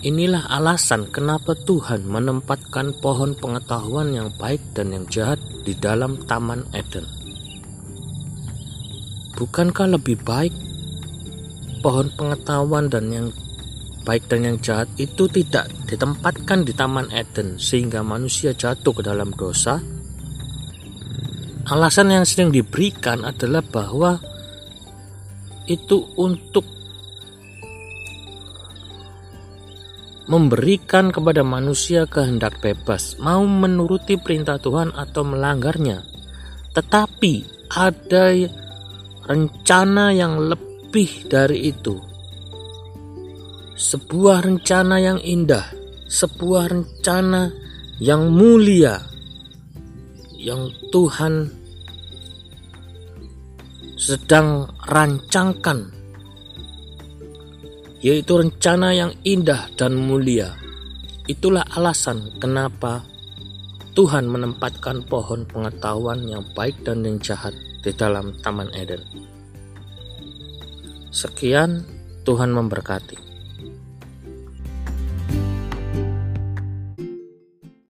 Inilah alasan kenapa Tuhan menempatkan pohon pengetahuan yang baik dan yang jahat di dalam Taman Eden. Bukankah lebih baik pohon pengetahuan dan yang baik dan yang jahat itu tidak ditempatkan di Taman Eden sehingga manusia jatuh ke dalam dosa? Alasan yang sering diberikan adalah bahwa itu untuk memberikan kepada manusia kehendak bebas, mau menuruti perintah Tuhan atau melanggarnya. Tetapi ada rencana yang lebih dari itu. Sebuah rencana yang indah, sebuah rencana yang mulia yang Tuhan sedang rancangkan yaitu rencana yang indah dan mulia. Itulah alasan kenapa Tuhan menempatkan pohon pengetahuan yang baik dan yang jahat di dalam Taman Eden. Sekian, Tuhan memberkati.